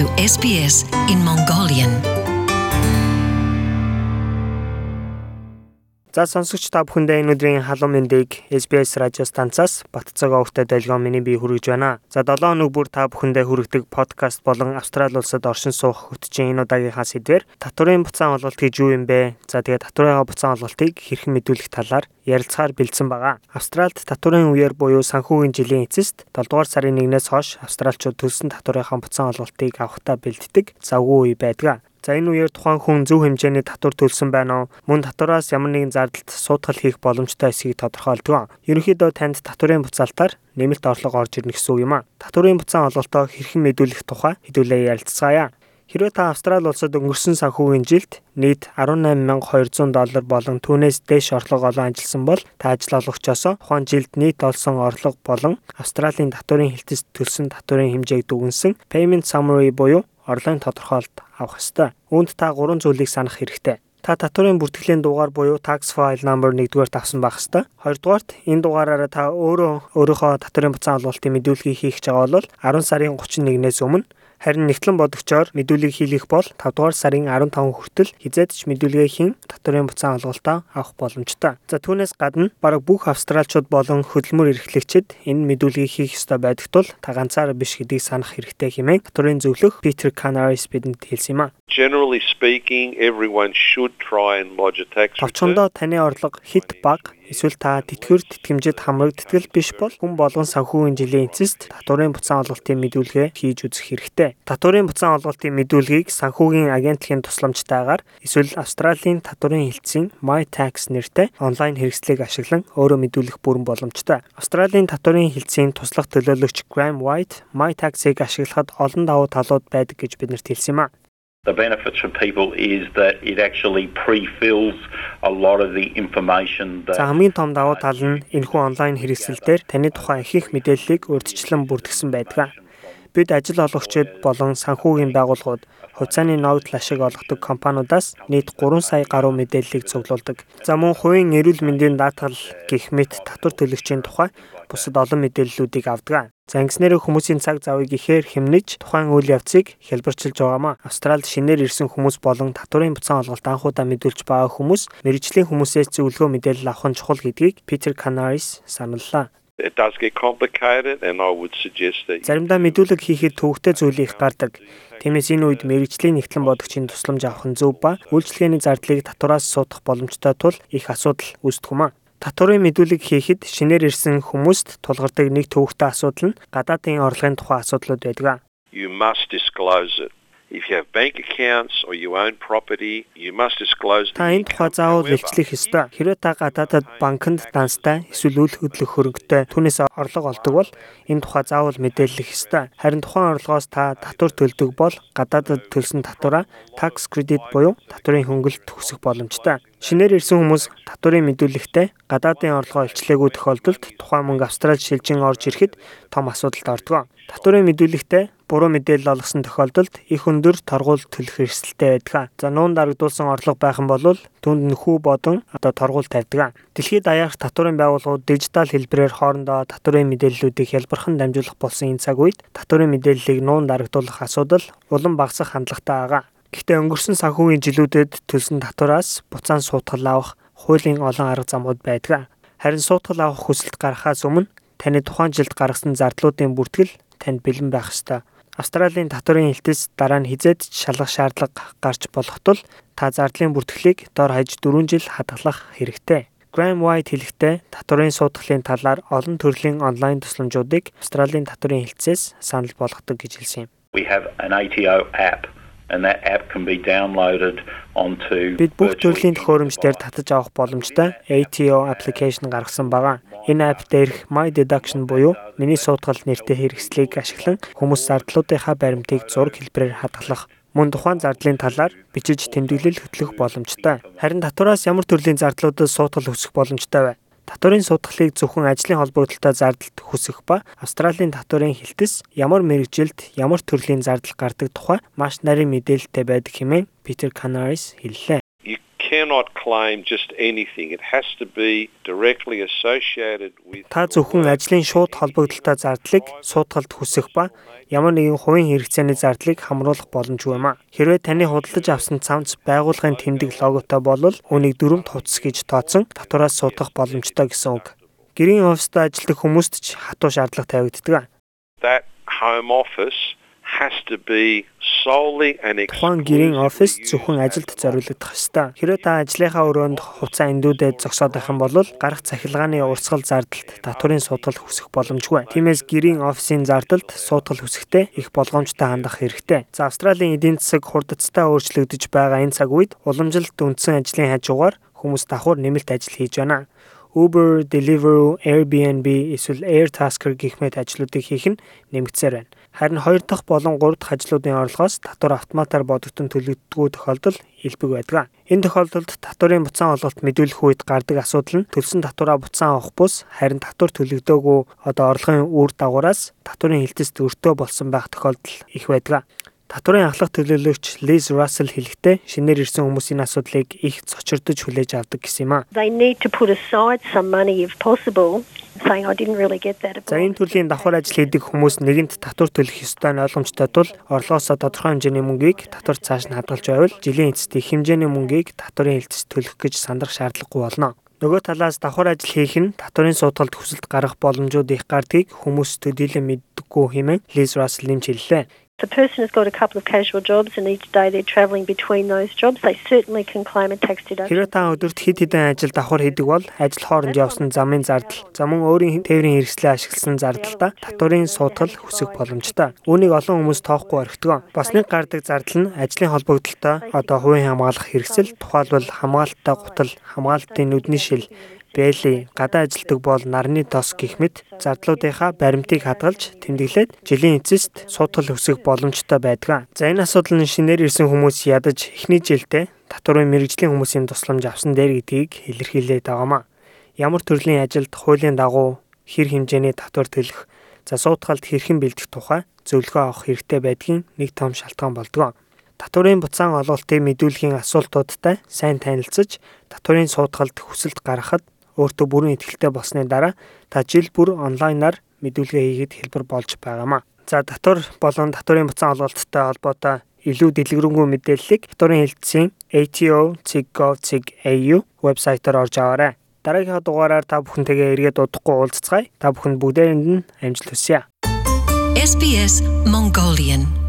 to SBS in Mongolian. За сонсогч та бүхэндээ энэ өдрийн халуун мэндийг SBS радио станцаас Батцаг овогтой долгион миний бие хүргэж байна. За 7 өнөг бүр та бүхэндээ хүргэдэг подкаст болон Австрали улсад оршин суух хөтжийн энэ удаагийнхаа сэдвэр татварын буцаан олголт гэж юу юм бэ? За тэгээд татварын буцаан олголтыг хэрхэн мэдүүлэх талаар ярилцахаар бэлдсэн байгаа. Австралид татварын үеэр буюу санхүүгийн жилийн эцэст 7 дугаар сарын 1-ээс хойш австралчууд төлсөн татварынхаа буцаан олголтыг авахтаа бэлддэг завгүй үе байдаг. За энэ үеэр тухайн хүн зөв хэмжээний татвар төлсөн байна уу? Мөн татвараас ямар нэгэн зардалт суудгал хийх боломжтой эсэхийг тодорхойлдог. Ерөнхийдөө танд татварын буцаалтаар нэмэлт орлого орж ирнэ гэсэн үг юм а. Татварын буцаан олголтоо хэрхэн мэдүүлэх тухай хэдүүлээ ярилцгаая. Хэрвээ та Австрали улсад өнгөрсөн санхүүгийн жилд нийт 18200 доллар болон түүнээс дээш орлого олон ажилласан бол та ажил олгогчоос тухайн жилд нийт олсон орлого болон Австралийн татварын хэлтэст төлсөн татварын хэмжээг дүгнсэн payment summary буюу орлогын тодорхойлолт авах ёстой. Үүнд та гурван зүйлийг санах хэрэгтэй. Та татварын бүртгэлийн дугаар буюу tax file number 1-р тавсан байх ёстой. Хоёрдугаарт энэ дугаараараа та өөрөө өөрийнхөө татварын буцаан олголтын мэдүүлгийг хийх гэж байгаа бол 10 сарын 31-ээс өмнө Харин нэгтлэн бодогчоор мэдүүлгийг хийх бол 5 дугаар сарын 15 хүртэл хизээд ч мэдүүлгээ хийн татварын буцаан олголтоо авах боломжтой. За түүнээс гадна бараг бүх австралчууд болон хөдөлмөр эрхлэгчид энэ мэдүүлгийг хийх ёстой байдаг тул та ганцаараа биш гэдгийг санах хэрэгтэй хэмээн татварын зөвлөх Peter Canaris бидэнд хэлсэн юм а. Generally speaking everyone should try and lodge a tax return. Товчондоо таны орлого хит баг Эсвэл та тэтгэвэр тэтгэмжид хамрагдтал биш бол хүн болгон санхүүгийн жилийн эцэст татварын буцаан олголтын мэдүүлгээ хийж үзэх хэрэгтэй. Татварын буцаан олголтын мэдүүлгийг санхүүгийн агентлагийн тусламжтайгаар эсвэл Австралийн татварын хэлтсийн MyTax нэртэй онлайн хэрэгслийг ашиглан өөрөө мэдүүлэх бүрэн боломжтой. Австралийн татварын хэлтсийн туслах төлөөлөгч Graham White MyTax-ыг ашиглахад олон давуу талууд байдаг гэж биднэрт хэлсэн юм а. The benefits for people is that it actually pre-fills a lot of the information that За хамгийн том давуу тал нь энэхүү онлайн хэрэгсэл дээр таны тухайн ихэнх мэдээллийг урьдчилан бүрдгсэн байдаг. Бид ажил олгогчид болон санхүүгийн байгууллагууд хувьцааны ногдол ашиг олгодог компаниудаас нийт 3 сая гаруй мэдээллийг цуглуулдаг. За мөн хувийн эрүүл мэндийн даатгал гэх мэт татвар төлөгчийн тухай бусад олон мэдээллүүдийг авдаг. За ингэснээр хүмүүсийн цаг завыг ихээр хэмнэж тухайн үйл явцыг хэлбэрчилж байгаамаа. Австралид шинээр ирсэн хүмүүс болон татварын буцаан олголт анхудаа мэдүүлж байгаа хүмүүс мэрэгжлийн хүмүүсээс зөвлөгөө мэдээлэл авах нь чухал гэдгийг Питер Canaris саналлаа. It does get complicated and I would suggest that Заримдаа мэдүүлэг хийхэд төвөгтэй зүйл их гардаг. Тиймээс энэ үед мэрэгжлийн нэгтлэн бодогчийн тусламж авах нь зөв ба үйлчлэгээний зардлыг татвараас суудах боломжтой тул их асуудал үүсдэг юм а. Татварын мэдүүлэг хийхэд шинээр ирсэн хүмүүст тулгардаг нэг төвөгтэй асуудал нь гадаадын орлогын тухай асуудлууд байдаг. you must disclose it. If you have bank accounts or you own property, you must disclose Та энэ тухай заавал илчлэх ёстой. Хэрвээ та гадаадад банкнд данстай эсвэл үйл хөдлөх хөрөнгөтэй түүнээс орлого олдог бол энэ тухай заавал мэдээлэх ёстой. Харин тухайн орлогоос та татвар төлдөг бол гадаадад төлсөн татвараа tax credit буюу татварын хөнгөлөлт төгсөх боломжтой. Шинээр ирсэн хүмүүс татварын мэдүүлэгтээ гадаадын орлогоо илчлээгүй тохиолдолд тухайн мөнгө Австралид шилжин орж ирэхэд том асуудалд ордог. Татварын мэдүүлэгтээ буруу мэдээлэл олгосон тохиолдолд их өндөр торгуул төлөх эрсдэлтэй байдаг. За нуун дарагдуулсан орлого байх юм бол түнд нөхүү бодон одоо торгуул тавьдаг. Дэлхийд даяарх татварын байгууллагууд дижитал хэлбэрээр хоорондоо татварын мэдээллүүдийг хялбархан дамжуулах болсон энэ цаг үед татварын мэдээллийг нуун дарагдуулах асуудал улам багасах хандлагатай байгаа. Гэхдээ өнгөрсөн санхүүгийн жилүүдэд төлсөн татвараас буцаан суутгал авах хуулийн олон арга замууд байдаг. Харин суутгал авах хүсэлт гаргахаас өмнө таны тухайн жилд гаргасан зардлуудын бүртгэл танд бэлэн байх ёстой. Австралийн татварын хэлтэс дараа нь хизээд шалгах шаардлага гарч болох тул та зардлын бүртгэлийг дор хаяж 4 жил хадгалах хэрэгтэй. Graham White хэлэхдээ татварын суудгалын талаар олон төрлийн онлайн тусламжуудыг Австралийн татварын хэлтсээс санал болгодог гэж хэлсэн юм. we have an ATO app and that app can be downloaded onto Бид бүх төрлийн төхөөрөмжлөөр татаж авах боломжтой ATO application гаргасан байгаа. Энэ апп дээрх My Deduction буюу миний суудгал нэртэй хэрэгслийг ашиглан хүмүүс зардлуудынхаа баримтыг зураг хэлбэрээр хадгалах мөн тухайн зардлын талаар бичиж тэмдэглэл хөтлөх боломжтой. Харин татвараас ямар төрлийн зардлуудад суудгал өсөх боломжтой вэ? Татварын судалгыг зөвхөн ажлын холбогдлолтой зардалд хүсэх ба Австралийн татварын хэлтэс ямар мэрэгжилд ямар төрлийн зардал гардаг тухай маш нарийн мэдээлэлтэй байдаг хэмээн Питер Canaris хэллээ. Cannot claim just anything. It has to be directly associated with Та зөвхөн ажлын шууд холбогдолтой зардлыг суудгалд хүсэх ба ямар нэгэн хувийн хэрэгцээний зардлыг хамруулах боломжгүй юм а. Хэрвээ таны худалдаж авсан цамц байгууллагын тэмдэг логотой бол үүнийг дөрөв хувцас гэж тооцсон татвараас суудах боломжтой гэсэн үг. Гэрийн оффист ажилладаг хүмүүст ч хатуу шаардлага тавигддаг. that home office Тухайн гэрийн офис зөвхөн ажилд зориулагдах ёстой. Хэрвээ та ажлынхаа өрөөнд хувцас эндүүдэд зогсоод байх юм бол гарах цахилгааны урсгал зардалт татварын судал хүсэх боломжгүй. Тиймээс гэрийн офисын зардалд судал хүсэхдээ их болгоомжтой хандах хэрэгтэй. За Австралийн эдийн засаг хурдцтай өөрчлөгдөж байгаа энэ цаг үед уламжилт үндсэн ажлын хажуугаар хүмүүс давхар нэмэлт ажил хийж байна. Uber, Deliveroo, Airbnb эсвэл Airtasker гэх мэт ажлуудыг хийх нь нэмэгдсээр байна. Харин хоёр дахь болон гурав дахь ажлуудын орлогоос татвар автоматар бодогдсон төлөгддгүү тохиолдол илбэг байдаг. Энэ тохиолдолд татварын буцаан олголт мэдүүлэх үед гардаг асуудал нь төлсөн татвараа буцаан авах бус харин татвар төлөгдөөгүй одоо орлогын үр дагавараас татварын хилтэст өртөө болсон байх тохиолдол их байдаг. Татварын ахлах төлөөлөгч Liz Russell хэлэхдээ шинээр ирсэн хүмүүсийн асуудлыг их цочирдож хүлээж авдаг гэсэн юм а. They need to put aside some money if possible, saying I didn't really get that За энэ төрлийн давхар ажил хийдэг хүмүүс нэгэнт татвар төлөх ёстой нь ойлгомжтой тул орлогоосоо тодорхой хэмжээний мөнгийг татвар цааш нь хадгалж байвал жилийн эцэст их хэмжээний мөнгийг татварын хэлтс төлөх гэж сандрах шаардлагагүй болно. Нөгөө талаас давхар ажил хийх нь татварын судгалд хүсэлт гарах боломжууд их гардгийг хүмүүс төдийлөн мэддэггүй хэмээн Liz Russell нэмж хэллээ. If a person has got a couple of casual jobs and each day they're travelling between those jobs, they certainly can claim a tax deduction. Хэрвээ та өдөрт хэд хэдэн ажил давхар хийдэг бол ажил хооронд явсан замын зардал, за мөн өөрийн тээврийн хэрэгслээ ашигласан зардалтаа татварын суудгал хүсэх боломжтой. Үүнийг олон хүмүүс тоохгүй орхидог. Бас нэг гардаг зардал нь ажлын холбогдолтой одоо хувийн хамгаалах хэрэгсэл, тухайлбал хамгаалттай гутал, хамгаалтын нүдний шил, бэйли, гадаа ажилдаг бол нарны тос гэх мэт зардлуудынхаа баримтыг хадгалж тэмдэглээд жилийн эцэст суудгал өсөх боломжтой байдаг. За энэ асуудал нь шинээр ирсэн хүмүүс ядаж эхний жилдээ татварын мэрэгжлийн хүмүүсийн тусламж авсан дээр гэдгийг илэрхийлээд байгаамаа. Ямар төрлийн ажилд хуулийн дагуу хэр хэмжээний татвар төлөх, за суудгалд хэрхэн бэлдэх тухай зөвлөгөө авах хэрэгтэй байдгийн нэг том шалтгаан болдог. Татварын буцаан олголтыг мэдүүлэхийн асуултуудтай сайн танилцж, татварын суудгалд хүсэлт гаргахад өөртөө бүрэн итгэлтэй болсны дараа та жил бүр онлайнаар мэдүүлгээ хийгээд хэлбэр болж байгаамаа. За татвар болон татварын буцаан олголттой холбоотой илүү дэлгэрэнгүй мэдээллийг татварын хэлтсийн ATO.gov.au вебсайтаар орж аваарай. Дараагийн дугаараар та бүхэнтэйгээ эргээд удахгүй уулзцгаая. Та бүхэнд бүгдээрэнд нь амжилт хүсье. SBS Mongolian